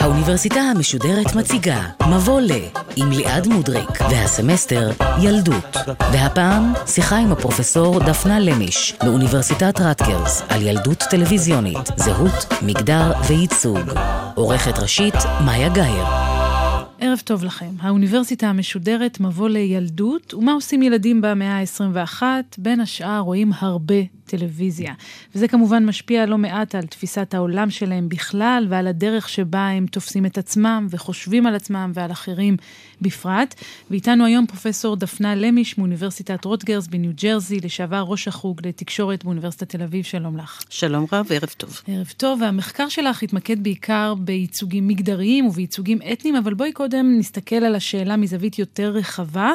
האוניברסיטה המשודרת מציגה מבוא ל עם ליעד מודריק והסמסטר ילדות. והפעם שיחה עם הפרופסור דפנה למיש מאוניברסיטת רטגרס על ילדות טלוויזיונית, זהות, מגדר וייצוג. עורכת ראשית מאיה גאייר ערב טוב לכם. האוניברסיטה המשודרת מבוא לילדות, ומה עושים ילדים במאה ה-21? בין השאר רואים הרבה טלוויזיה. וזה כמובן משפיע לא מעט על תפיסת העולם שלהם בכלל, ועל הדרך שבה הם תופסים את עצמם וחושבים על עצמם ועל אחרים בפרט. ואיתנו היום פרופסור דפנה למיש מאוניברסיטת רוטגרס בניו ג'רזי, לשעבר ראש החוג לתקשורת באוניברסיטת תל אביב, שלום לך. שלום רב וערב טוב. ערב טוב, והמחקר שלך התמקד בעיקר בייצוגים מגדריים ובייצוגים אתניים, אבל בואי קודם נסתכל על השאלה מזווית יותר רחבה.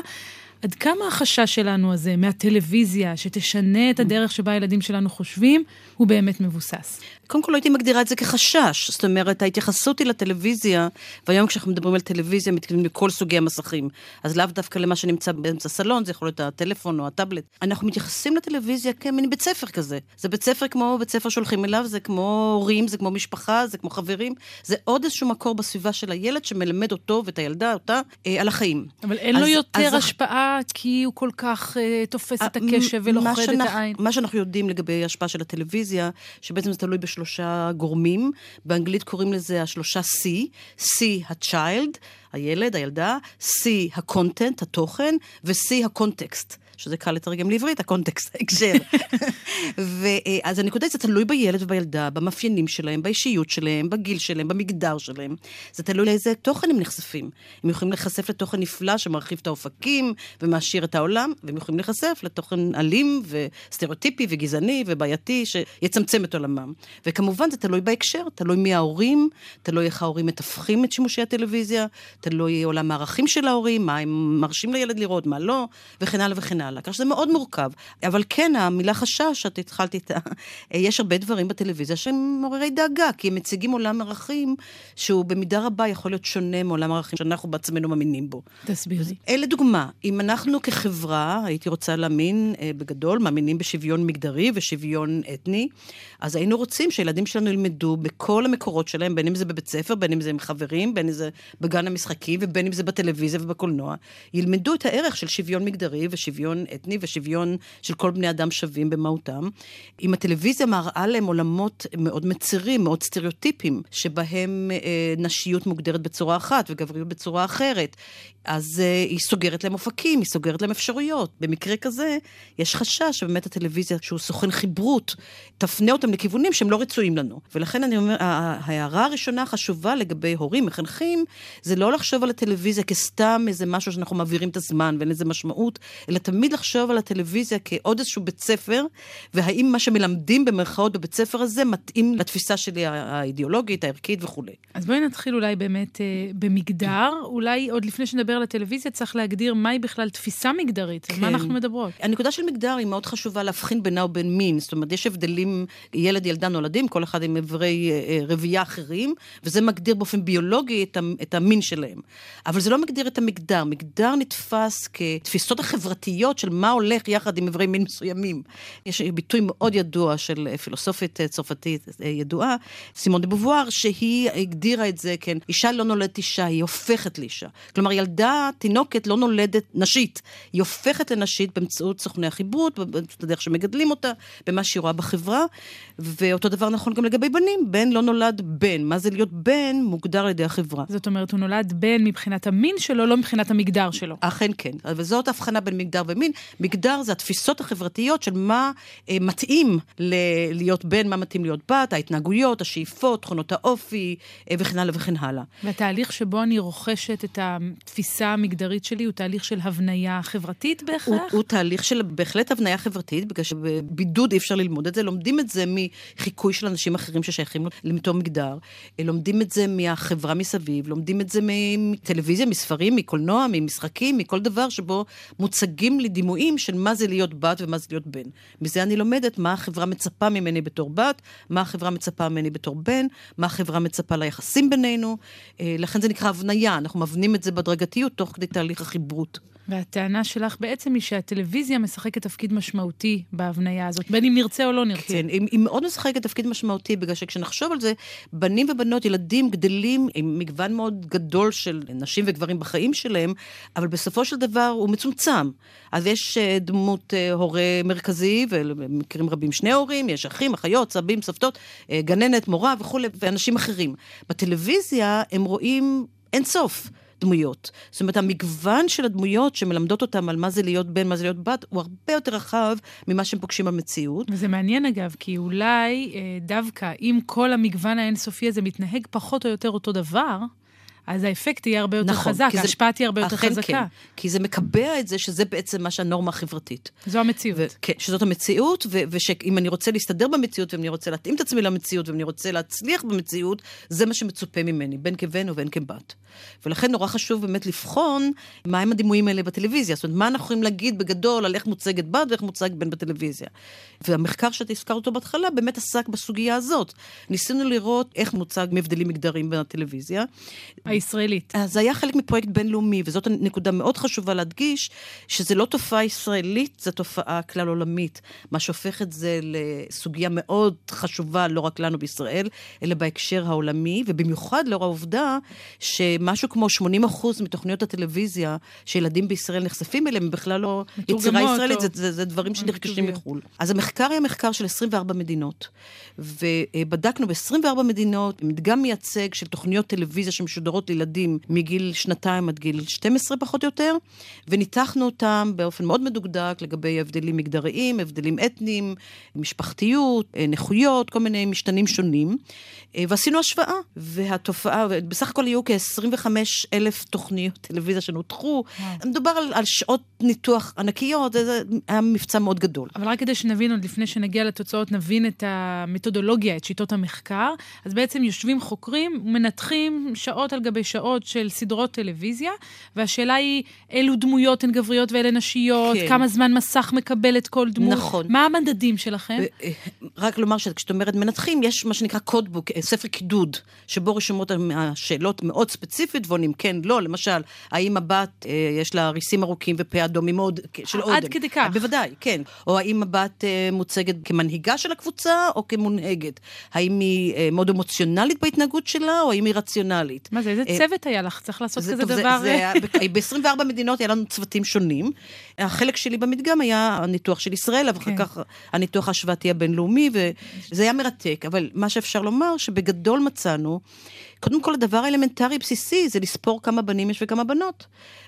עד כמה החשש שלנו הזה מהטלוויזיה, שתשנה את הדרך שבה הילדים שלנו חושבים, הוא באמת מבוסס? קודם כל הייתי מגדירה את זה כחשש, זאת אומרת, ההתייחסות היא לטלוויזיה, והיום כשאנחנו מדברים על טלוויזיה, מתכוונים לכל סוגי המסכים. אז לאו דווקא למה שנמצא באמצע הסלון, זה יכול להיות הטלפון או הטאבלט. אנחנו מתייחסים לטלוויזיה כמין בית ספר כזה. זה בית ספר כמו בית ספר שהולכים אליו, זה כמו הורים, זה כמו משפחה, זה כמו חברים. זה עוד איזשהו מקור בסביבה של הילד שמלמד אותו ואת הילדה, אותה, אה, על החיים. אבל אין אז, לו יותר אז... השפעה כי הוא כל כך אה, תופס את הקשב ולוכד את העין. מה שאנחנו יודעים לגבי השפעה של הטלוויזיה, שבעצם זה תלוי בשלושה גורמים. באנגלית קוראים לזה השלושה C, C ה-child, הילד, הילדה, C ה-content, התוכן, ו-C ה-context. שזה קל לתרגם לעברית, הקונטקסט, ההקשר. ואז הנקודה זה תלוי בילד ובילדה, במאפיינים שלהם, באישיות שלהם, בגיל שלהם, במגדר שלהם. זה תלוי לאיזה תוכן הם נחשפים. הם יכולים להיחשף לתוכן נפלא שמרחיב את האופקים ומעשיר את העולם, והם יכולים להיחשף לתוכן אלים וסטריאוטיפי וגזעני ובעייתי שיצמצם את עולמם. וכמובן זה תלוי בהקשר, תלוי מי ההורים, תלוי איך ההורים מתווכים את שימושי הטלוויזיה, תלוי עולם הערכים של ההורים, מה הם מרשים לילד לראות, מה לא, וכן הלאה וכן הלאה. כך שזה מאוד מורכב. אבל כן, המילה חשש, את התחלת איתה, יש הרבה דברים בטלוויזיה שהם מעוררי דאגה, כי הם מציגים עולם ערכים שהוא במידה רבה יכול להיות שונה מעולם ערכים שאנחנו בעצמנו מאמינים בו. תסביר לי. אלה דוגמה, אם אנחנו כחברה, הייתי רוצה להאמין אה, בגדול, מאמינים בשוויון מגדרי ושוויון אתני, אז היינו רוצים שהילדים שלנו ילמדו בכל המקורות שלהם, בין אם זה בבית ספר, בין אם זה עם חברים, בין אם זה בגן המשחקים ובין אם זה בטלוויזיה ובקולנוע, ילמדו את הערך של שוויון מגדרי ושוויון אתני ושוויון של כל בני אדם שווים במהותם. אם הטלוויזיה מראה להם עולמות מאוד מצרים, מאוד סטריאוטיפיים, שבהם אה, נשיות מוגדרת בצורה אחת וגבריות בצורה אחרת, אז אה, היא סוגרת להם אופקים, היא סוגרת להם אפשרויות. במקרה כזה, יש חשש שבאמת הטלוויזיה, שהוא סוכן חברות, תפנה אותם לכיוונים שהם לא רצויים לנו. ולכן אני אומר, ההערה הראשונה החשובה לגבי הורים, מחנכים, זה לא לחשוב על הטלוויזיה כסתם איזה משהו שאנחנו מעבירים את הזמן ואין לזה משמעות, אלא תמיד לחשוב על הטלוויזיה כעוד איזשהו בית ספר, והאם מה שמלמדים במרכאות בבית ספר הזה מתאים לתפיסה שלי האידיאולוגית, הערכית וכולי. אז בואי נתחיל אולי באמת אה, במגדר, אולי עוד לפני שנדבר על הטלוויזיה צריך להגדיר מהי בכלל תפיסה מגדרית, כן. על מה כן. אנחנו מדברות. הנקודה של מגדר היא מאוד חשובה להבחין בינה ובין מין, זאת אומרת, יש הבדלים, ילד, ילדה נולדים, כל אחד עם איברי אה, אה, רבייה אחרים, וזה מגדיר באופן ביולוגי את, את המין שלהם. אבל זה לא מגדיר את המגדר, מגדר נתפס כתפיסות החברתיות של מה הולך יחד עם איברי מין מסוימים. יש ביטוי מאוד ידוע של פילוסופית צרפתית אה, ידועה, סימון דה בובואר, שהיא הגדירה את זה, כן, אישה לא נולדת אישה, היא הופכת לאישה. כלומר, ילדה, תינוקת, לא נולדת נשית. היא הופכת לנשית באמצעות סוכני החיברות, בדרך שמגדלים אותה, במה שהיא רואה בחברה, ואותו דבר נכון גם לגבי בנים. בן לא נולד בן. מה זה להיות בן מוגדר על ידי החברה. זאת אומרת, הוא נולד בן מבחינת המין שלו, לא מבחינת המגדר שלו. אכן כן. וזאת הבחנה בין מגדר ומין. מגדר זה התפיסות החברתיות של מה אה, מתאים ל- להיות בן, מה מתאים להיות בת, ההתנהגויות, השאיפות, תכונות האופי, אה, וכן הלאה וכן הלאה. והתהליך שבו אני רוכשת את התפיסה המגדרית שלי הוא תהליך של הבניה חברתית בהכרח? הוא, הוא תהליך של בהחלט הבניה חברתית, בגלל שבבידוד אי אפשר ללמוד את זה. לומדים את זה מחיקוי של אנשים אחרים ששייכים למתו מגדר. אה, לומדים את זה מהחברה מסביב, לומדים את זה מטלוויזיה, מספרים, מקולנוע, ממשחקים, מכל דבר שבו מוצגים לי דימויים של מה זה להיות בת ומה זה להיות בן. מזה אני לומדת מה החברה מצפה ממני בתור בת, מה החברה מצפה ממני בתור בן, מה החברה מצפה ליחסים בינינו. אה, לכן זה נקרא הבניה, אנחנו מבנים את זה בהדרגתיות תוך כדי תהליך החיברות. והטענה שלך בעצם היא שהטלוויזיה משחקת תפקיד משמעותי בהבניה הזאת, בין אם נרצה או לא נרצה. כן, היא, היא מאוד משחקת תפקיד משמעותי, בגלל שכשנחשוב על זה, בנים ובנות, ילדים גדלים עם מגוון מאוד גדול של נשים וגברים בחיים שלהם, אבל בסופו של דבר הוא מצומצם. אז יש אה, דמות אה, הורה מרכזי, ובמקרים רבים שני הורים, יש אחים, אחיות, סבים, סבתות, אה, גננת, מורה וכולי, ואנשים אחרים. בטלוויזיה הם רואים אין סוף. דמויות. זאת אומרת, המגוון של הדמויות שמלמדות אותם על מה זה להיות בן, מה זה להיות בת, הוא הרבה יותר רחב ממה שהם פוגשים במציאות. וזה מעניין אגב, כי אולי אה, דווקא אם כל המגוון האינסופי הזה מתנהג פחות או יותר אותו דבר, אז האפקט יהיה הרבה יותר נכון, חזק, ההשפעה תהיה הרבה יותר חזקה. כן, כי זה מקבע את זה שזה בעצם מה שהנורמה החברתית. זו המציאות. ו- כן, שזאת המציאות, ו- ושאם אני רוצה להסתדר במציאות, ואם אני רוצה להתאים את עצמי למציאות, ואם אני רוצה להצליח במציאות, זה מה שמצופה ממני, בין כבן ובין כבת. ולכן נורא חשוב באמת לבחון מהם הדימויים האלה בטלוויזיה. זאת אומרת, מה אנחנו יכולים להגיד בגדול על איך מוצגת בת ואיך מוצג בן בטלוויזיה. והמחקר שאתה הזכרת אותו בהתחלה באמת עסק בסוגיה הזאת. ניסינו לראות איך מוצג מבדלים מגדריים בין הטלוויזיה. הישראלית. זה היה חלק מפרויקט בינלאומי, וזאת נקודה מאוד חשובה להדגיש, שזה לא תופעה ישראלית, זו תופעה כלל עולמית. מה שהופך את זה לסוגיה מאוד חשובה, לא רק לנו בישראל, אלא בהקשר העולמי, ובמיוחד לאור העובדה שמשהו כמו 80 אחוז מתוכניות הטלוויזיה שילדים בישראל נחשפים אליהם, הם בכלל לא יצירה ישראלית. זה, זה, זה דברים שנרכשים מחו"ל. אז המחקר היה מחקר של 24 מדינות, ובדקנו ב-24 מדינות, מדגם מייצג של תוכניות טלוויזיה שמשודרות לילדים מגיל שנתיים עד גיל 12 פחות או יותר, וניתחנו אותם באופן מאוד מדוקדק לגבי הבדלים מגדריים, הבדלים אתניים, משפחתיות, אה, נכויות, כל מיני משתנים שונים, אה, ועשינו השוואה. והתופעה, בסך הכל היו כ-25 אלף תוכניות טלוויזיה שנותחו, מדובר על, על שעות ניתוח ענקיות, זה, היה מבצע מאוד גדול. אבל רק כדי שנבין, עוד לפני שנגיע לתוצאות, נבין את המתודולוגיה, את שיטות המחקר, אז בעצם יושבים חוקרים ומנתחים שעות על גבי שעות של סדרות טלוויזיה, והשאלה היא אילו דמויות הן גבריות ואלה נשיות, כן. כמה זמן מסך מקבלת כל דמות. נכון. מה המדדים שלכם? אה, רק לומר שכשאת אומרת מנתחים, יש מה שנקרא קודבוק, אה, ספר קידוד, שבו רשומות השאלות מאוד ספציפית ועונים כן, לא, למשל, האם הבת, אה, יש לה ריסים ארוכים ופה אדום מאוד, של אודם. עד כדי כך. בוודאי, כן. או האם הבת מוצגת כמנהיגה של הקבוצה או כמונהגת. האם היא מאוד אמוציונלית בהתנהגות שלה, או האם היא רציונלית. מה זה, איזה צוות היה לך? צריך לעשות כזה טוב, דבר... ב-24 מדינות היה לנו צוותים שונים. החלק שלי במדגם היה הניתוח של ישראל, אבל אחר כן. כך הניתוח ההשוואתי הבינלאומי, וזה היה מרתק. אבל מה שאפשר לומר, שבגדול מצאנו, קודם כל הדבר האלמנטרי בסיסי זה לספור כמה בנים יש וכמה בנות.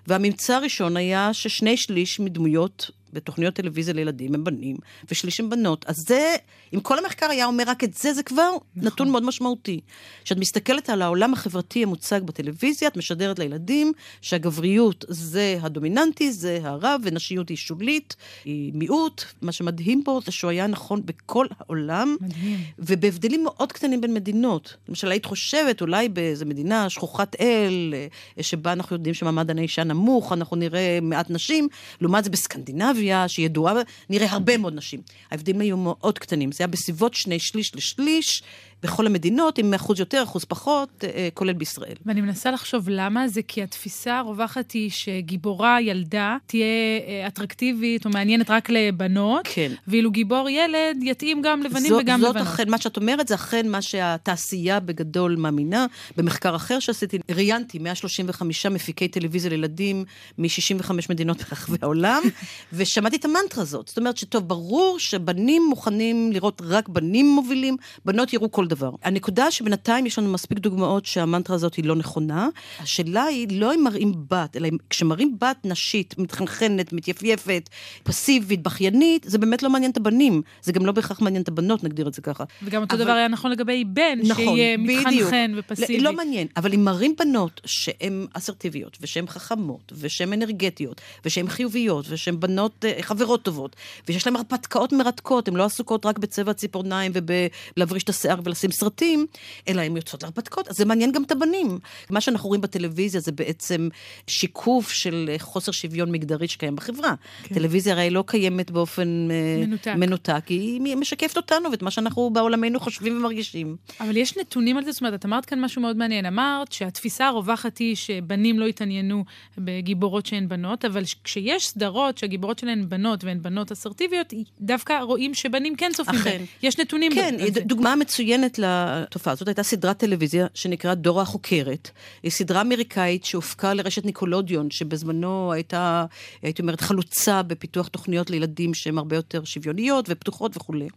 והממצא הראשון היה ששני שליש מדמויות בתוכניות טלוויזיה לילדים הם בנים, ושליש הם בנות. אז זה, אם כל המחקר היה אומר רק את זה, זה כבר נכון. נתון מאוד משמעותי. כשאת מסתכלת על העולם החברתי המוצג בטלוויזיה, את משדרת לילדים שהגבריות זה הדומיננטי, זה הרב, ונשיות היא שולית, היא מיעוט. מה שמדהים פה זה שהוא היה נכון בכל העולם. מדהים. ובהבדלים מאוד קטנים בין מדינות. למשל, היית חושבת, אולי באיזה מדינה שכוחת אל, אה, שבה אנחנו יודעים שמעמד האישה נמוך, אנחנו נראה מעט נשים, לעומת זה בסקנדינביה. סקנדינביה, שהיא ידועה, נראה הרבה מאוד נשים. ההבדלים היו מאוד קטנים, זה היה בסביבות שני שליש לשליש, בכל המדינות, עם אחוז יותר, אחוז פחות, אה, כולל בישראל. ואני מנסה לחשוב למה, זה כי התפיסה הרווחת היא שגיבורה, ילדה, תהיה אה, אטרקטיבית או מעניינת רק לבנות, כן. ואילו גיבור ילד יתאים גם לבנים זו, וגם זאת לבנות. זאת אכן, מה שאת אומרת, זה אכן מה שהתעשייה בגדול מאמינה. במחקר אחר שעשיתי, ראיינתי 135 מפיקי טלוויזיה לילדים מ-65 מדינות ברחבי העולם, ושמעתי את המנטרה הזאת. זאת אומרת שטוב, ברור שבנים מוכנים לראות רק בנים מובילים, בנות יראו כל דבר. הנקודה שבינתיים יש לנו מספיק דוגמאות שהמנטרה הזאת היא לא נכונה. השאלה היא לא אם מראים בת, אלא אם כשמראים בת נשית, מתחנחנת, מתייפייפת, פסיבית, בכיינית, זה באמת לא מעניין את הבנים. זה גם לא בהכרח מעניין את הבנות, נגדיר את זה ככה. וגם אותו אבל... דבר היה נכון לגבי בן, נכון, שיהיה מתחנחן ופסיבי. לא, לא מעניין, אבל אם מראים בנות שהן אסרטיביות, והן חכמות, ושהן אנרגטיות, ושהן חיוביות, ושהן בנות אה, חברות טובות, ושיש להן הרפתקאות מרתקות, הן לא עסוקות רק בצבע הציפורניים ובלהבריש את השיער לשים סרטים, אלא הן יוצאות להרפתקאות, אז זה מעניין גם את הבנים. מה שאנחנו רואים בטלוויזיה זה בעצם שיקוף של חוסר שוויון מגדרי שקיים בחברה. כן. טלוויזיה הרי לא קיימת באופן אה, מנותק, מנותק היא משקפת אותנו ואת מה שאנחנו בעולמנו חושבים ומרגישים. אבל יש נתונים על זה, זאת אומרת, את אמרת כאן משהו מאוד מעניין. אמרת שהתפיסה הרווחת היא שבנים לא התעניינו בגיבורות שהן בנות, אבל כשיש סדרות שהגיבורות שלהן בנות והן בנות אסרטיביות, דווקא רואים שבנים כן צופים בהן. יש נתונים כן, דוגמה מצוינת לתופעה הזאת הייתה סדרת טלוויזיה שנקראת דורה החוקרת. היא סדרה אמריקאית שהופקה לרשת ניקולודיון, שבזמנו הייתה, הייתי אומרת, חלוצה בפיתוח תוכניות לילדים שהן הרבה יותר שוויוניות ופתוחות וכולי.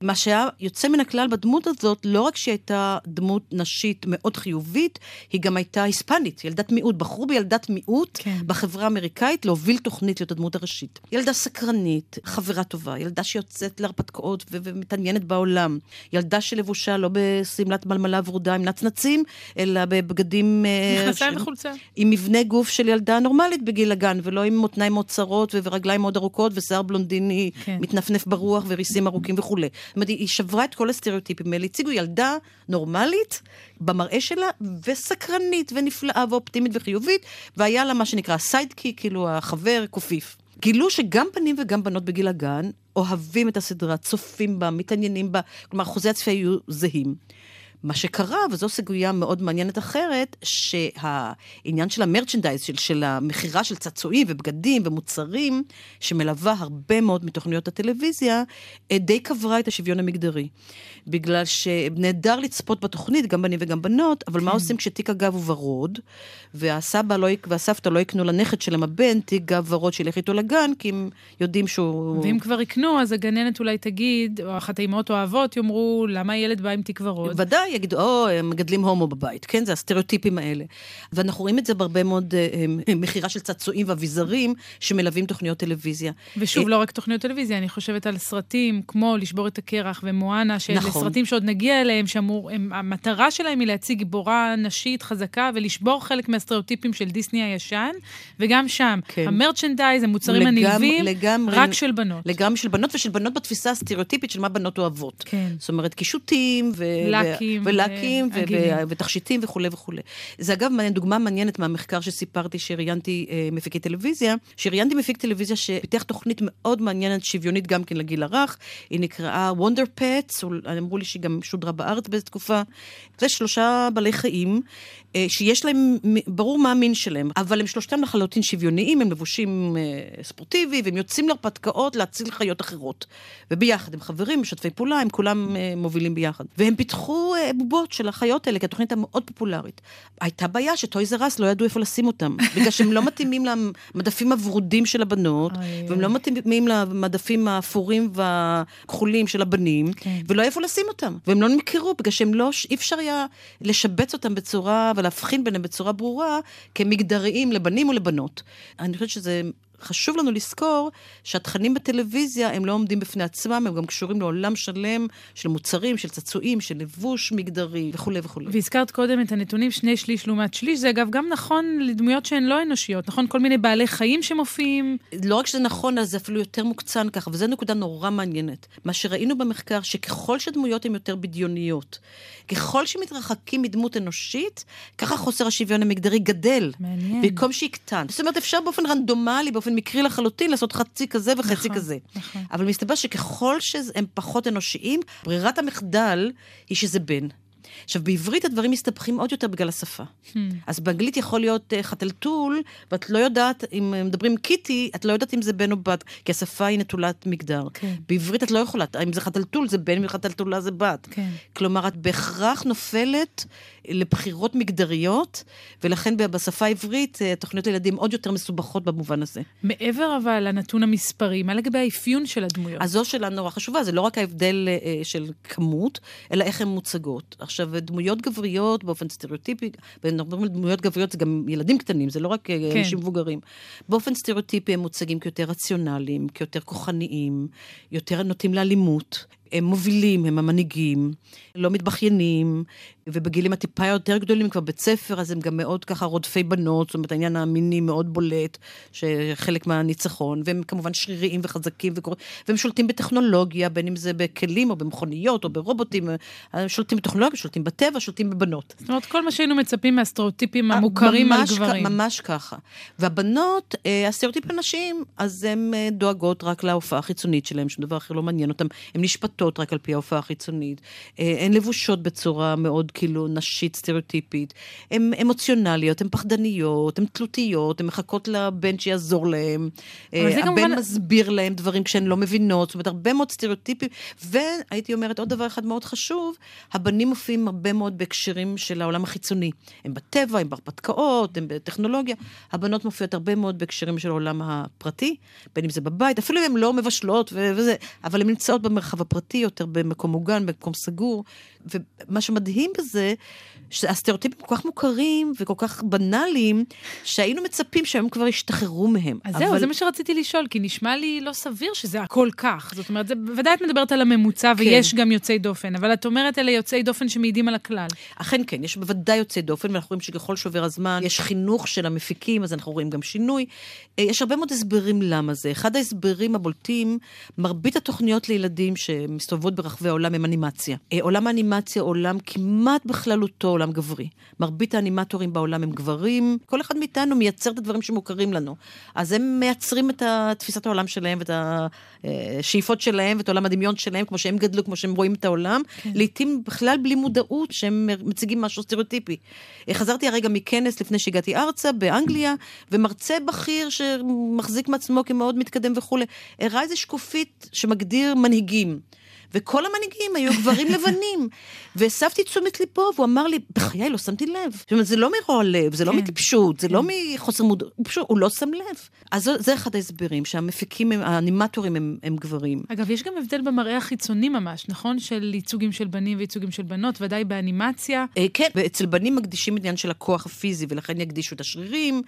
מה שהיה יוצא מן הכלל בדמות הזאת, לא רק שהיא הייתה דמות נשית מאוד חיובית, היא גם הייתה היספנית, ילדת מיעוט. בחרו בילדת מיעוט כן. בחברה האמריקאית להוביל תוכנית להיות הדמות הראשית. ילדה סקרנית, חברה טובה, ילדה שיוצאת להרפתקאות ומתעניינת בעולם. ילדה שלבושה לא בשמלת מלמלה ורודה עם נצנצים, אלא בבגדים... אה, מכנסיים ש... וחולצה. עם מבנה גוף של ילדה נורמלית בגיל הגן, ולא עם מותניים מאוד צרות ורגליים מאוד ארוכות ושיער בלונדיני כן. מתנפנף ברוח וריסים ארוכים וכולי. זאת אומרת, היא שברה את כל הסטריאוטיפים האלה. הציגו ילדה נורמלית במראה שלה, וסקרנית ונפלאה ואופטימית וחיובית, והיה לה מה שנקרא סיידקי, כאילו החבר קופיף. גילו שגם בנים וגם בנות בגיל הגן אוהבים את הסדרה, צופים בה, מתעניינים בה, כלומר, אחוזי הצפייה היו זהים. מה שקרה, וזו סוגיה מאוד מעניינת אחרת, שהעניין של המרצ'נדייז, של, של המכירה של צעצועים ובגדים ומוצרים, שמלווה הרבה מאוד מתוכניות הטלוויזיה, אה, די קברה את השוויון המגדרי. בגלל שנהדר לצפות בתוכנית, גם בנים וגם בנות, אבל כן. מה עושים כשתיק הגב הוא ורוד, והסבא לא, והסבתא לא יקנו לנכד שלהם הבן תיק גב ורוד שילך איתו לגן, כי הם יודעים שהוא... ואם כבר יקנו, אז הגננת אולי תגיד, או אחת האימהות או האבות יאמרו, למה הילד בא עם תיק ורוד? ודאי, יגידו, או, הם מגדלים הומו בבית, כן? זה הסטריאוטיפים האלה. ואנחנו רואים את זה בהרבה מאוד uh, מכירה של צעצועים ואביזרים שמלווים תוכניות טלוויזיה. ושוב, לא רק תוכניות טלוויזיה, אני חושבת על סרטים כמו לשבור את הקרח ומואנה, שאלה נכון. סרטים שעוד נגיע אליהם, שהמטרה שלהם היא להציג גיבורה נשית חזקה ולשבור חלק מהסטריאוטיפים של דיסני הישן, וגם שם, כן. המרצ'נדייז, המוצרים לגמ, הנלווים, לגמרי, רק של בנות. לגמרי של בנות, ושל בנות בתפיסה הסטריאוטיפית של מה בנות אוהבות. כן. זאת אומרת, קישוטים, ו... לקים, ולקים, ו... ו... ותכשיטים וכולי וכולי. זה אגב דוגמה מעניינת מהמחקר שסיפרתי שראיינתי אה, מפיקי טלוויזיה, שראיינתי מפיק טלוויזיה שפיתח תוכנית מאוד מעניינת, שוויונית גם כן לגיל הרך, היא נקראה Wonder Pets, אמרו לי שהיא גם שודרה בארץ באיזו תקופה. זה שלושה בעלי חיים אה, שיש להם, ברור מה המין שלהם, אבל הם שלושתם לחלוטין שוויוניים, הם לבושים אה, ספורטיבי, והם יוצאים להרפתקאות להציל חיות אחרות. וביחד, הם חברים, משתפי פעולה, הם כולם אה, מובילים ביחד. והם פיתחו בובות של החיות האלה, כי התוכנית הייתה מאוד פופולרית. הייתה בעיה שטויזר אס לא ידעו איפה לשים אותם, בגלל שהם לא מתאימים למדפים הוורודים של הבנות, והם לא מתאימים למדפים האפורים והכחולים של הבנים, כן. ולא איפה לשים אותם. והם לא נמכרו, בגלל שהם לא, אי אפשר היה לשבץ אותם בצורה, ולהבחין ביניהם בצורה ברורה, כמגדריים לבנים ולבנות. אני חושבת שזה חשוב לנו לזכור שהתכנים בטלוויזיה הם לא עומדים בפני עצמם, הם גם קשורים לעולם שלם של מוצרים, של צעצועים, של לבוש מגדרי וכולי וכולי. והזכרת קודם את הנתונים שני שליש לעומת שליש, זה אגב גם נכון לדמויות שהן לא אנושיות, נכון? כל מיני בעלי חיים שמופיעים. לא רק שזה נכון, אז זה אפילו יותר מוקצן ככה, וזו נקודה נורא מעניינת. מה שראינו במחקר, שככל שדמויות הן יותר בדיוניות, ככל שמתרחקים מדמות אנושית, ככה חוסר השוויון המגדרי גדל. מעניין. במקום שיקטן. זאת אומרת, אפשר באופן רנדומלי, באופן מקרי לחלוטין, לעשות חצי כזה וחצי נכון, כזה. נכון. אבל מסתבר שככל שהם פחות אנושיים, ברירת המחדל היא שזה בן. עכשיו, בעברית הדברים מסתבכים עוד יותר בגלל השפה. Hmm. אז באנגלית יכול להיות uh, חתלתול, ואת לא יודעת, אם מדברים קיטי, את לא יודעת אם זה בן או בת, כי השפה היא נטולת מגדר. כן. בעברית את לא יכולה, אם זה חתלתול, זה בן, וחתלתולה זה בת. כן. כלומר, את בהכרח נופלת לבחירות מגדריות, ולכן בשפה העברית אה, תוכניות לילדים עוד יותר מסובכות במובן הזה. מעבר אבל לנתון המספרי, מה לגבי האפיון של הדמויות? אז זו שאלה נורא חשובה, זה לא רק ההבדל אה, של כמות, אלא איך הן מוצגות. עכשיו, דמויות גבריות באופן סטריאוטיפי, ונדברים על דמויות גבריות זה גם ילדים קטנים, זה לא רק אה, כן. אנשים מבוגרים. באופן סטריאוטיפי הם מוצגים כיותר רציונליים, כיותר כוחניים, יותר נוטים לאלימות. הם מובילים, הם המנהיגים, לא מתבכיינים, ובגילים הטיפה יותר גדולים, כבר בית ספר, אז הם גם מאוד ככה רודפי בנות, זאת אומרת, העניין המיני מאוד בולט, שחלק מהניצחון, והם כמובן שריריים וחזקים, וקור... והם שולטים בטכנולוגיה, בין אם זה בכלים או במכוניות או ברובוטים, הם שולטים בטכנולוגיה, שולטים בטבע, שולטים בבנות. זאת אומרת, כל מה שהיינו מצפים מהסטריאוטיפים המוכרים על גברים. ממש ככה. והבנות, אה, הסטריאוטיפים הנשים, אז הן אה, דואגות רק להופעה החיצונית שלהן, שום דבר אחר לא מעניין אותן, הן נשפטות רק על פי ההופעה החיצונית, אה, הן לבושות בצורה מאוד כאילו נשית סטריאוטיפית, הן אמוציונליות, הן פחדניות, הן תלותיות, הן מחכות לבן שיעזור להן, הבן כמובן... מסביר להן דברים כשהן לא מבינות, זאת אומרת, הרבה מאוד סטריאוטיפים, והייתי אומרת עוד דבר אחד מאוד חשוב, הבנים מופיעים הרבה מאוד בהקשרים של העולם החיצוני. הם בטבע, הם בהרפתקאות, הם בטכנולוגיה, הבנות מופיעות הרבה מאוד בהקשרים של העולם הפרטי, בין אם זה בבית, אפילו אם הן לא מבשלות וזה, אבל הן נמצאות במרחב הפרטי יותר, במקום מוגן, במקום סגור. ומה שמדהים בזה, שהסטריאוטיפים כל כך מוכרים וכל כך בנאליים, שהיינו מצפים שהם כבר ישתחררו מהם. אז אבל... זהו, זה מה שרציתי לשאול, כי נשמע לי לא סביר שזה הכל כך. זאת אומרת, זה, בוודאי את מדברת על הממוצע, כן. ויש גם יוצאי דופן, אבל את אומרת אלה יוצאי דופן שמעידים על הכלל. אכן כן, יש בוודאי יוצאי דופן, ואנחנו רואים שככל שעובר הזמן, יש חינוך של המפיקים, אז אנחנו רואים גם שינוי. אה, יש הרבה מאוד הסברים למה זה. אחד ההסברים הבולטים, מרבית התוכניות לילדים שמסתובבות ברחבי העולם הם אנימציה. אה, עולם האנימציה עולם כמעט בכללותו עולם גברי. מרבית האנימטורים בעולם הם גברים, כל אחד מאיתנו מייצר את הדברים שמוכרים לנו. אז הם מייצרים את תפיסת העולם שלהם ואת השאיפות שלהם ואת עולם הדמיון שלהם, כמו שהם גדלו, כמו שהם רואים את העולם, כן. לעתים בכלל בלי מודעות שהם מציגים משהו סטריאוטיפי. חזרתי הרגע מכנס לפני שהגעתי ארצה, באנגליה, ומרצה בכיר שמחזיק מעצמו כמאוד מתקדם וכולי, הראה איזה שקופית שמגדיר מנהיגים. וכל המנהיגים היו גברים לבנים. והסבתי תשומת ליבו, והוא אמר לי, בחיי, לא שמתי לב. זאת אומרת, זה לא מרוע לב, זה לא כן. מטיפשות, זה לא כן. מחוסר מודעות, הוא לא שם לב. אז זה אחד ההסברים, שהמפיקים, האנימטורים הם, הם גברים. אגב, יש גם הבדל במראה החיצוני ממש, נכון? של ייצוגים של בנים וייצוגים של בנות, ודאי באנימציה. אה, כן, ואצל בנים מקדישים עניין של הכוח הפיזי, ולכן יקדישו את השרירים,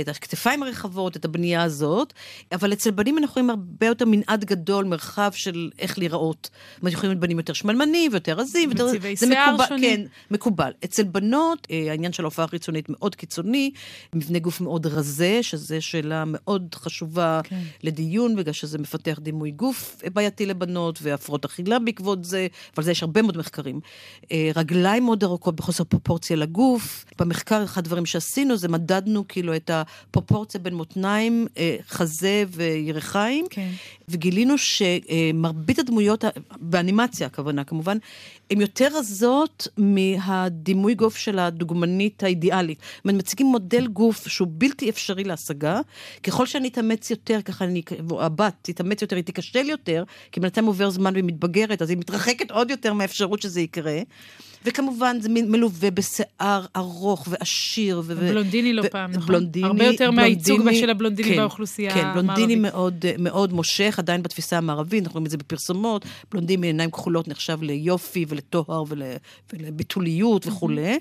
את הכתפיים הרחבות, את הבנייה הזאת, אבל אצל בנים אנחנו רואים הרבה יותר מנעד גדול, מרחב של איך להיראות. יכולים להיות בנים יותר שמנמנים ויותר רזים. וצבעי שיער מקובל, שונים. כן, מקובל. אצל בנות, אה, העניין של ההופעה החיצונית מאוד קיצוני, מבנה גוף מאוד רזה, שזו שאלה מאוד חשובה כן. לדיון, בגלל שזה מפתח דימוי גוף בעייתי לבנות, והפרעות אכילה בעקבות זה, אבל זה יש הרבה מאוד מחקרים. אה, רגליים מאוד ארוכות בחוסר פרופורציה לגוף. במחקר, אחד הדברים שעשינו זה מדדנו כאילו את הפרופורציה בין מותניים, אה, חזה וירכיים, כן. וגילינו שמרבית הדמויות, באנימציה הכוונה כמובן, הן יותר רזות מהדימוי גוף של הדוגמנית האידיאלית. זאת אומרת, מציגים מודל גוף שהוא בלתי אפשרי להשגה. ככל שאני אתאמץ יותר, ככה אני, הבת תתאמץ יותר, היא תיכשל יותר, כי בינתיים עובר זמן והיא מתבגרת, אז היא מתרחקת עוד יותר מהאפשרות שזה יקרה. וכמובן זה מלווה בשיער ארוך ועשיר. ו- בלונדיני לא פעם, נכון? בלונדיני. הרבה יותר מהייצוג של הבלונדיני כן, באוכלוסייה המערבית. כן, בלונדיני מאוד, מאוד מושך, עדיין בתפיסה המערבית, אנחנו רואים את זה בפרסומות. בלונדיני עיניים כחולות נחשב ליופי ולטוהר ול, ולביתוליות וכולי.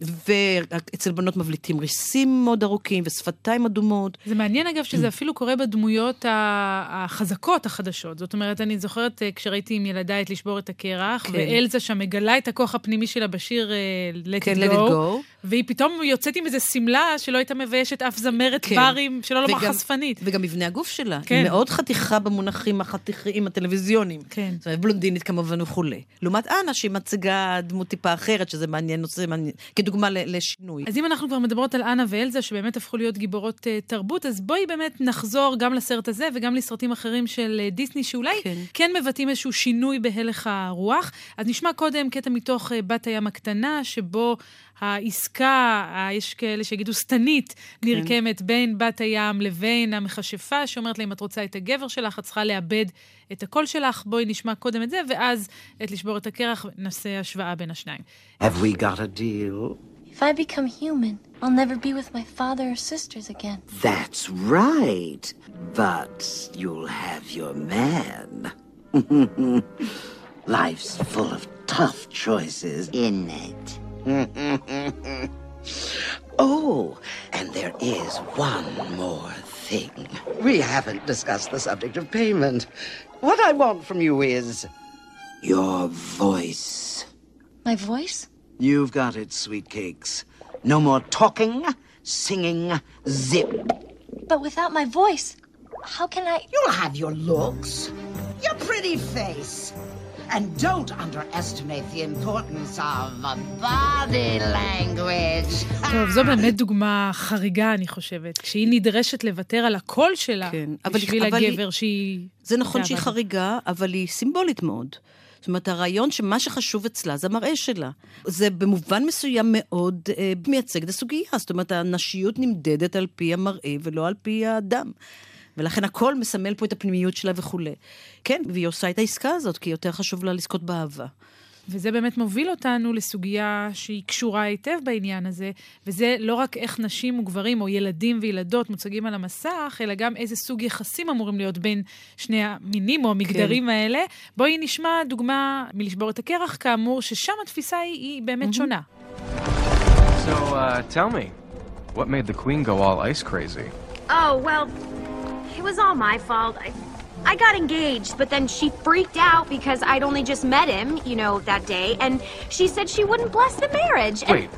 ואצל בנות מבליטים ריסים מאוד ארוכים ושפתיים אדומות. זה מעניין אגב שזה אפילו קורה בדמויות החזקות החדשות. זאת אומרת, אני זוכרת אה, כשראיתי עם ילדיי את לשבור את הקרח, כן. ואלזה שם מגלה את הכוח הפנימי שלה בשיר uh, Let כן, It Go, Go, והיא פתאום יוצאת עם איזה שמלה שלא הייתה מביישת אף זמרת כן. ברים, שלא לומר חשפנית. וגם מבנה הגוף שלה. כן. היא מאוד חתיכה במונחים החתיכיים הטלוויזיוניים. כן. זאת אומרת, בלונדינית כמובן וכולי. לעומת אנה, שהיא מציגה דמות טיפה אחרת, שזה מעניין, נושא מעניין, כדוגמה לשינוי. אז אם אנחנו כבר מדברות על אנה ואלזה, שבאמת הפכו להיות גיבורות uh, תרבות, אז בואי באמת נחזור גם לסרט הזה וגם לסרטים אחרים של uh, דיסני, שאולי כן. כן מבטאים איזשהו שינוי בהלך הרוח. אז נשמע קודם קטע מתוך uh, בת הים הקטנה, שבו העסקה, יש כאלה שיגידו שטנית, כן. נרקמת בין בת הים לבין המכשפה, שאומרת לה, אם את רוצה את הגבר שלך, את צריכה לאבד את הקול שלך. בואי נשמע קודם את זה, ואז את לשבור את הקרח, נעשה השוואה בין השניים. Have we got a deal? If I become human, I'll never be with my father or sisters again. That's right. But you'll have your man. Life's full of tough choices, isn't it? oh, and there is one more thing. We haven't discussed the subject of payment. What I want from you is Your voice. My voice? You've got it, sweet cakes. No more talking, singing, zip. But without my voice, how can I. You'll have your looks, your pretty face. And don't underestimate the importance of body language. טוב, זו באמת דוגמה חריגה, אני חושבת. כשהיא נדרשת לוותר על הקול שלה כן, בשביל אבל היא- הגבר שהיא... זה נכון שהיא אבל- חריגה, אבל היא סימבולית מאוד. זאת אומרת, הרעיון שמה שחשוב אצלה זה המראה שלה. זה במובן מסוים מאוד אה, מייצג את הסוגיה. זאת אומרת, הנשיות נמדדת על פי המראה ולא על פי האדם. ולכן הכל מסמל פה את הפנימיות שלה וכולי. כן, והיא עושה את העסקה הזאת, כי יותר חשוב לה לזכות באהבה. וזה באמת מוביל אותנו לסוגיה שהיא קשורה היטב בעניין הזה, וזה לא רק איך נשים וגברים או ילדים וילדות מוצגים על המסך, אלא גם איזה סוג יחסים אמורים להיות בין שני המינים או המגדרים כן. האלה. בואי נשמע דוגמה מלשבור את הקרח, כאמור, ששם התפיסה היא, היא באמת שונה. So, uh, tell me, what made the queen go all ice crazy? Oh, well, it was all my fault. I, I got engaged, but then she freaked out because I'd only just met him, you know, that day, and she said she wouldn't bless the marriage. Wait,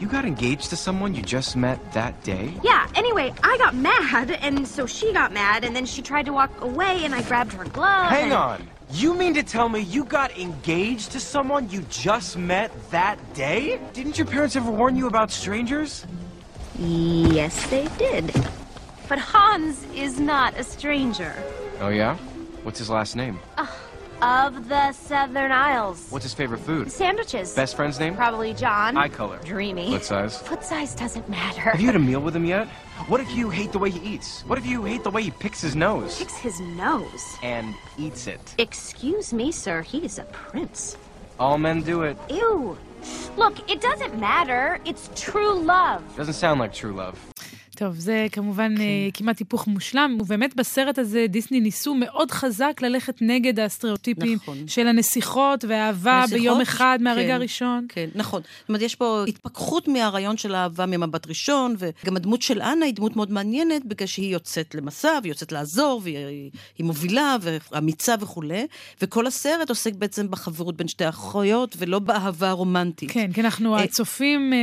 you got engaged to someone you just met that day? Yeah, anyway, I got mad, and so she got mad, and then she tried to walk away, and I grabbed her glove. Hang and- on. You mean to tell me you got engaged to someone you just met that day? Didn't your parents ever warn you about strangers? Yes, they did. But Hans is not a stranger. Oh, yeah? What's his last name? Of the Southern Isles. What's his favorite food? Sandwiches. Best friend's name? Probably John. Eye color. Dreamy. Foot size? Foot size doesn't matter. Have you had a meal with him yet? What if you hate the way he eats? What if you hate the way he picks his nose? Picks his nose. And eats it. Excuse me, sir. He is a prince. All men do it. Ew. Look, it doesn't matter. It's true love. Doesn't sound like true love. טוב, זה כמובן כן. כמעט היפוך מושלם, ובאמת בסרט הזה דיסני ניסו מאוד חזק ללכת נגד הסטריאוטיפים נכון. של הנסיכות והאהבה נסיכות, ביום אחד מהרגע כן, הראשון. כן, נכון. זאת אומרת, יש פה התפכחות מהרעיון של האהבה ממבט ראשון, וגם הדמות של אנה היא דמות מאוד מעניינת, בגלל שהיא יוצאת למסע, והיא יוצאת לעזור, והיא היא מובילה, ואמיצה וכולי, וכל הסרט עוסק בעצם בחברות בין שתי האחיות, ולא באהבה הרומנטית. כן, כי אנחנו אה, הצופים אה,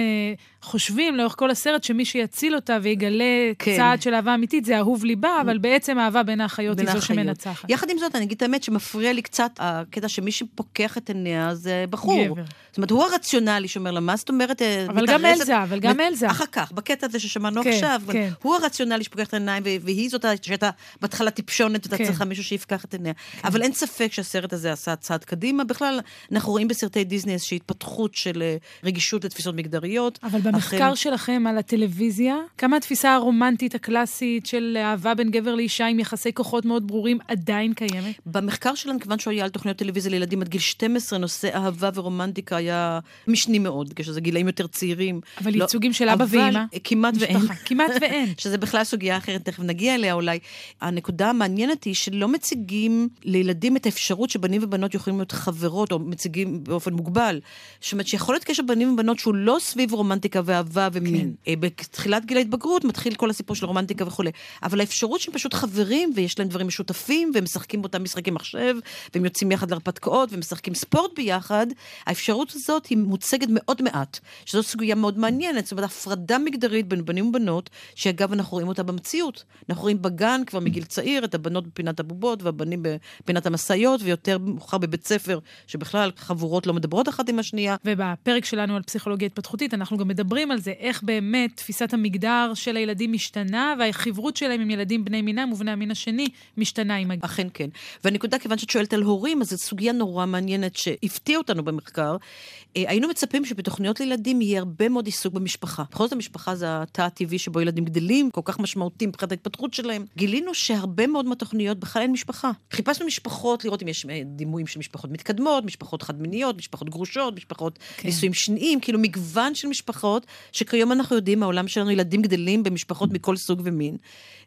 חושבים לאורך כל הסרט שמי שיציל אותה ויגלה כן. צעד של אהבה אמיתית זה אהוב ליבה, אבל בעצם האהבה בין האחיות היא זו. שמנצחת. יחד עם זאת, אני אגיד את האמת שמפריע לי קצת הקטע שמי שפוקח את עיניה זה בחור. גבר. זאת אומרת, הוא הרציונלי שאומר לה, מה זאת אומרת... אה, אבל גם מתארסת?" אלזה, אבל גם אלזה. אחר כך, בקטע הזה ששמענו כן, עכשיו. כן. הוא הרציונלי שפוקח את העיניים, והיא זאת שהייתה בהתחלה טיפשונת, ואתה כן. צריכה מישהו שיפקח את עיניה. אבל אין ספק שהסרט הזה עשה צעד קדימה. בכלל, אנחנו רואים בסרטי דיסני איזושהי התפתחות של אה, רגישות לתפיסות מגדריות. אבל במחקר אכן- שלכם על הטלוויזיה, כמה התפיסה הרומנטית הקלאסית של אהבה בין גבר לאישה עם יחסי כוחות מאוד ברורים עדיין קיימת? במחקר שלנו, כיוון שהוא היה על תוכניות טלוויזיה לילדים עד גיל 12, נושא אהבה ורומנטיקה היה משני מאוד, כשזה גילאים יותר צעירים. אבל לא- ייצוגים של אבא ואימא? כמעט ואין. כמעט ואין. שזה בכלל סוגיה אחרת, תכף נגיע אליה אולי. הנקודה המעניינת היא שלא מציגים לילדים את האפשרות שבנים ובנות יכולים להיות חברות, או מציגים באופן מוגבל. זאת אומרת שיכול להיות קשר בנים ובנות שהוא לא סביב רומנטיקה ואהבה ומין. כן. אה, בתחילת גיל ההתבגרות מתחיל כל הסיפור של רומנטיקה וכולי. אבל האפשרות שהם פשוט חברים, ויש להם דברים משותפים, והם משחקים באותם משחקי מחשב, והם יוצאים יחד להרפתקאות, ומשחקים ספורט ביחד, האפשרות הזאת היא מוצגת מאוד מעט, שזו סוגיה מאוד מעניינת. זאת אומרת, הפרדה מגדרית בין בנים ובנות, שאגב, אנחנו רואים אותה במציאות. אנחנו רואים בגן כבר מגיל צעיר, את הבנות בפינת הבובות, והבנים בפינת המשאיות, ויותר מאוחר בבית ספר, שבכלל חבורות לא מדברות אחת עם השנייה. ובפרק שלנו על פסיכולוגיה התפתחותית, אנחנו גם מדברים על זה, איך באמת תפיסת המגדר של הילדים משתנה, והחברות שלהם עם ילדים בני מינם ובני המין השני משתנה עם הגיל. אכן כן. והנקודה, כיוון שאת שואלת על הורים, אז זו סוגיה נורא מעניינת שהפתיעה אותנו במחקר. אה, היינו מצפים שבתוכניות לילדים יהיה הרבה מאוד עיסוק במשפחה. בכל זאת המשפחה זה התא הטבעי שבו ילדים גדלים, כל כך משמעותי מבחינת ההתפתחות שלהם. גילינו שהרבה מאוד מהתוכניות בכלל אין משפחה. חיפשנו משפחות, לראות אם יש אה, דימויים של משפחות מתקדמות, משפחות חד-מיניות, משפחות גרושות, משפחות כן. נישואים שניים, כאילו מגוון של משפחות, שכיום אנחנו יודעים, העולם שלנו ילדים גדלים במשפחות מכל סוג ומין.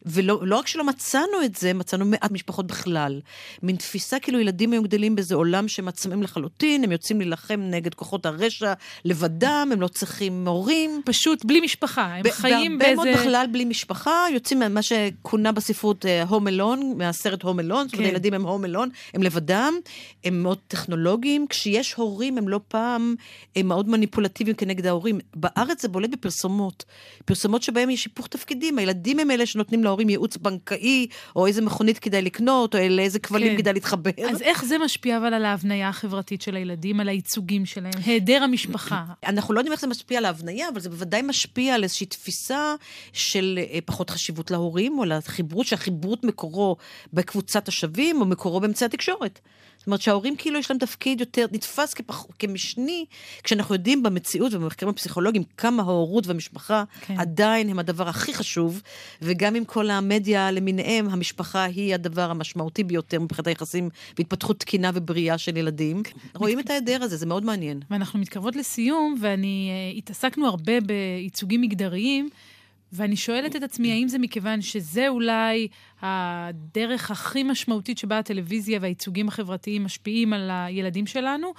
ולא לא רק שלא מצאנו את זה, מצאנו מעט משפחות בכלל. מין תפיסה כאילו ילדים היו גדלים באיזה עולם שמצמים לחלוטין, הם יוצאים להילחם נגד כוחות הרשע לבדם, הם לא צריכים הורים. פשוט בלי משפחה, הם ב- חיים בהרבה באיזה... מאוד בכלל בלי משפחה, יוצאים ממה שכונה בספרות הום אלון, מהסרט הום אלון, זאת אומרת, כן. הילדים הם הום אלון, הם לבדם, הם מאוד טכנולוגיים. כשיש הורים, הם לא פעם הם מאוד מניפולטיביים כנגד ההורים. בארץ זה בולט בפרסומות. פרסומות שבהם יש היפוך תפקידים. הילדים הם אלה שנותנים להורים ייעוץ בנקאי, או איזה מכונית כדאי לקנות, או לאיזה כבלים כן. כדאי להתחבר. אז איך זה משפיע אבל על ההבניה החברתית של הילדים, על הייצוגים שלהם? היעדר המשפחה. אנחנו לא יודעים איך זה משפיע על ההבניה, אבל זה בוודאי משפיע על איזושהי תפיסה של אה, פחות חשיבות להורים, או לחיברות, שהחיברות מקורו בקבוצת השווים, או מקורו באמצעי התקשורת. אומרת שההורים כאילו יש להם תפקיד יותר, נתפס כפח, כמשני, כשאנחנו יודעים במציאות ובמחקרים הפסיכולוגיים כמה ההורות והמשפחה כן. כן. עדיין הם הדבר הכי חשוב, וגם עם כל המדיה למיניהם, המשפחה היא הדבר המשמעותי ביותר מבחינת היחסים והתפתחות תקינה ובריאה של ילדים. רואים את ההיעדר הזה, זה מאוד מעניין. ואנחנו מתקרבות לסיום, ואני, uh, התעסקנו הרבה בייצוגים מגדריים, ואני שואלת את עצמי, האם זה מכיוון שזה אולי הדרך הכי משמעותית שבה הטלוויזיה והייצוגים החברתיים משפיעים על הילדים שלנו,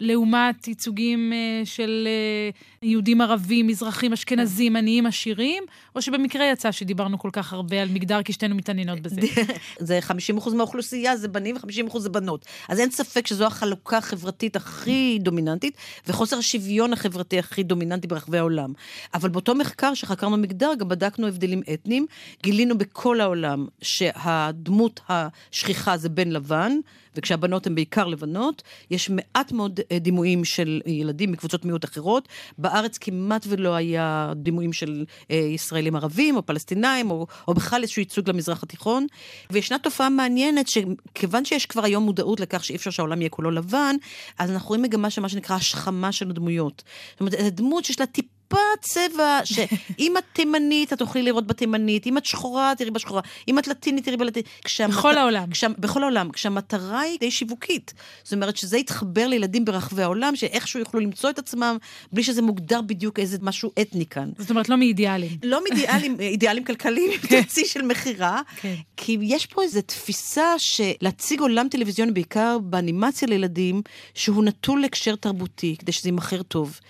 לעומת ייצוגים uh, של uh, יהודים ערבים, מזרחים, אשכנזים, עניים, עשירים, או שבמקרה יצא שדיברנו כל כך הרבה על מגדר כי שתינו מתעניינות בזה. זה 50% מהאוכלוסייה זה בנים ו-50% זה בנות. אז אין ספק שזו החלוקה החברתית הכי דומיננטית, וחוסר השוויון החברתי הכי דומיננטי ברחבי העולם. אבל באותו מחקר שחקרנו מגדר, גם בדקנו הבדלים אתניים, גילינו בכל העולם שהדמות השכיחה זה בן לבן, וכשהבנות הן בעיקר לבנות, יש מעט מאוד אה, דימויים של ילדים מקבוצות מיעוט אחרות. בארץ כמעט ולא היה דימויים של אה, ישראלים ערבים או פלסטינאים, או, או בכלל איזשהו ייצוג למזרח התיכון. וישנה תופעה מעניינת, שכיוון שיש כבר היום מודעות לכך שאי אפשר שהעולם יהיה כולו לבן, אז אנחנו רואים מגמה של מה שנקרא השכמה של הדמויות. זאת אומרת, דמות שיש לה טיפ... טיפה צבע, שאם את תימנית, את תוכלי לראות בתימנית, אם את שחורה, תראי בשחורה, אם את לטינית, תראי בלטינית. כשהמת... בכל העולם. כשה... בכל העולם, כשהמטרה היא די שיווקית. זאת אומרת שזה יתחבר לילדים ברחבי העולם, שאיכשהו יוכלו למצוא את עצמם, בלי שזה מוגדר בדיוק איזה משהו אתני כאן. זאת אומרת, לא מאידיאלים. לא מאידיאלים, אידיאלים כלכליים, עם תוציא של מכירה. כן. כי יש פה איזו תפיסה שלהציג עולם טלוויזיוני, בעיקר באנימציה לילדים, שהוא נטול להקשר תרבותי, כדי שזה יימכר טוב.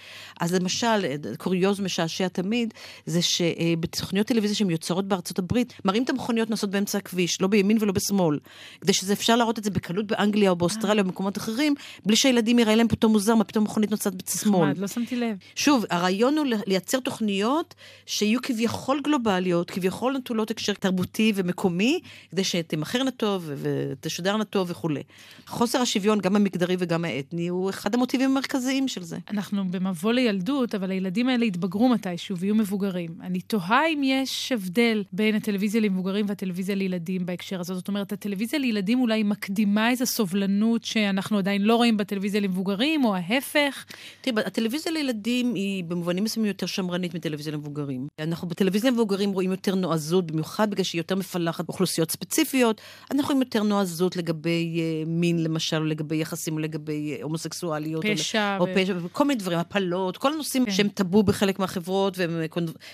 אז למשל, קוריוז משעשע תמיד, זה שבתוכניות טלוויזיה שמיוצרות בארצות הברית, מראים את המכוניות נוסעות באמצע הכביש, לא בימין ולא בשמאל. כדי שזה אפשר להראות את זה בקלות באנגליה או באוסטרליה או במקומות אחרים, בלי שהילדים יראה להם פתאום מוזר, מה פתאום מכונית נוסעת בצד שמאל. נחמד, לא שמתי לב. שוב, הרעיון הוא לייצר תוכניות שיהיו כביכול גלובליות, כביכול נטולות הקשר תרבותי ומקומי, כדי שתמכרנה טוב ותשדרנה טוב וכולי. חוסר השוויון, גם המגדרי וגם האתני, הוא אחד המוטיבים המרכזיים של זה. אנחנו במבוא לילדות, אבל הילדים האלה יתבגרו מתישהו ויהיו מבוגרים. אני תוהה אם יש הבדל בין הטלוויזיה למבוגרים והטלוויזיה לילדים בהקשר הזה. זאת אומרת, הטלוויזיה לילדים אולי מקדימה איזו סובלנות שאנחנו עדיין לא רואים בטלוויזיה למבוגרים, או ההפך. תראי, הטלוויזיה לילדים היא במובנים מסוימים יותר שמרנית מטלוויזיה למבוגרים. אנחנו בטלוויזיה למבוגרים רואים יותר נועזות, במיוחד בגלל שהיא יותר מפלחת אוכלוסיות ספציפיות. אנחנו רואים יותר נועזות לגבי uh, מין, למשל, או לגבי יחסים, או לגבי uh, הומוסקסואליות. פשע. או, ו... או פשע, וכל מיני דברים, הפלות, כל הנושאים כן. שהם טאבו בחלק מהחברות, והם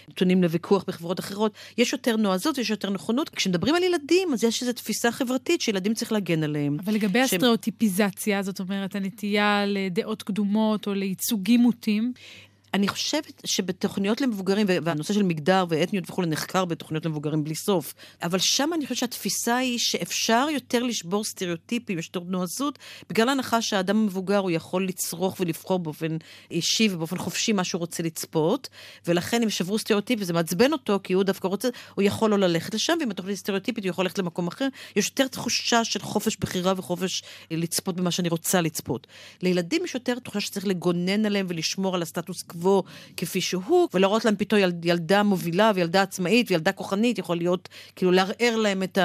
נתונים לוויכוח בחברות אחרות. יש יותר נועזות, יש יותר נכונות. כשמדברים על ילדים, אז יש איזו תפיסה חברתית שילדים צריך להגן עליהם. אבל לגבי שהם- הסטריאוטיפיזציה, זאת אומרת, הנטייה לדעות קדומות או לייצוגים מוטים, אני חושבת שבתוכניות למבוגרים, והנושא של מגדר ואתניות וכולי נחקר בתוכניות למבוגרים בלי סוף, אבל שם אני חושבת שהתפיסה היא שאפשר יותר לשבור סטריאוטיפים, יש יותר נועזות, בגלל ההנחה שהאדם המבוגר הוא יכול לצרוך ולבחור באופן אישי ובאופן חופשי מה שהוא רוצה לצפות, ולכן אם שברו סטריאוטיפ וזה מעצבן אותו, כי הוא דווקא רוצה, הוא יכול לא ללכת לשם, ואם התוכנית סטריאוטיפית הוא יכול ללכת למקום אחר, יש יותר תחושה של חופש בחירה וחופש אה, לצפות במה שאני רוצה לצפות. לילדים יש יותר תחושה שצריך לגונן עליהם ולשמור על הסטטוס קוו כפי שהוא, ולהראות להם פתאום יל, ילדה מובילה וילדה עצמאית וילדה כוחנית, יכול להיות, כאילו לערער להם את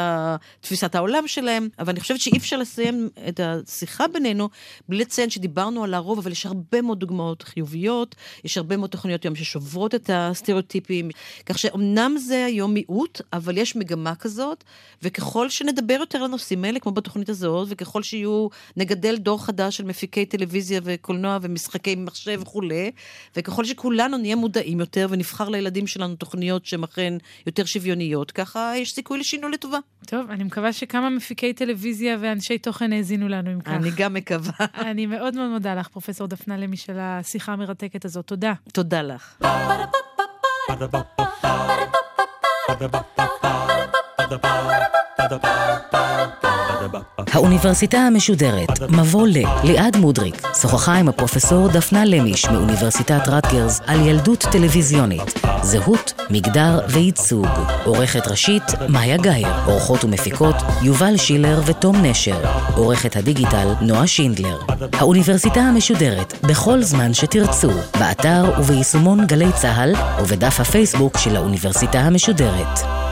תפיסת העולם שלהם. אבל אני חושבת שאי אפשר לסיים את השיחה בינינו בלי לציין שדיברנו על הרוב, אבל יש הרבה מאוד דוגמאות חיוביות, יש הרבה מאוד תוכניות היום ששוברות את הסטריאוטיפים, כך שאומנם זה היום מיעוט, אבל יש מגמה כזאת, וככל שנדבר יותר על הנושאים האלה, כמו בתוכנית הזאת, וככל שיהיו, נגדל דור חדש של מפיקי טלוויזיה וקולנוע ומשחקי מחשב וכולי, וכ- וככל שכולנו נהיה מודעים יותר ונבחר לילדים שלנו תוכניות שהן אכן יותר שוויוניות, ככה יש סיכוי לשינוי לטובה. טוב, אני מקווה שכמה מפיקי טלוויזיה ואנשי תוכן האזינו לנו אם כך. אני גם מקווה. אני מאוד מאוד מודה לך, פרופ' דפנה למיש, על השיחה המרתקת הזאת. תודה. תודה לך. האוניברסיטה המשודרת, מבוא ל. ליעד מודריק, שוחחה עם הפרופסור דפנה למיש מאוניברסיטת רטגרס על ילדות טלוויזיונית, זהות, מגדר וייצוג. עורכת ראשית, מאיה גאייר. עורכות ומפיקות, יובל שילר ותום נשר. עורכת הדיגיטל, נועה שינדלר. האוניברסיטה המשודרת, בכל זמן שתרצו, באתר וביישומון גלי צה"ל ובדף הפייסבוק של האוניברסיטה המשודרת.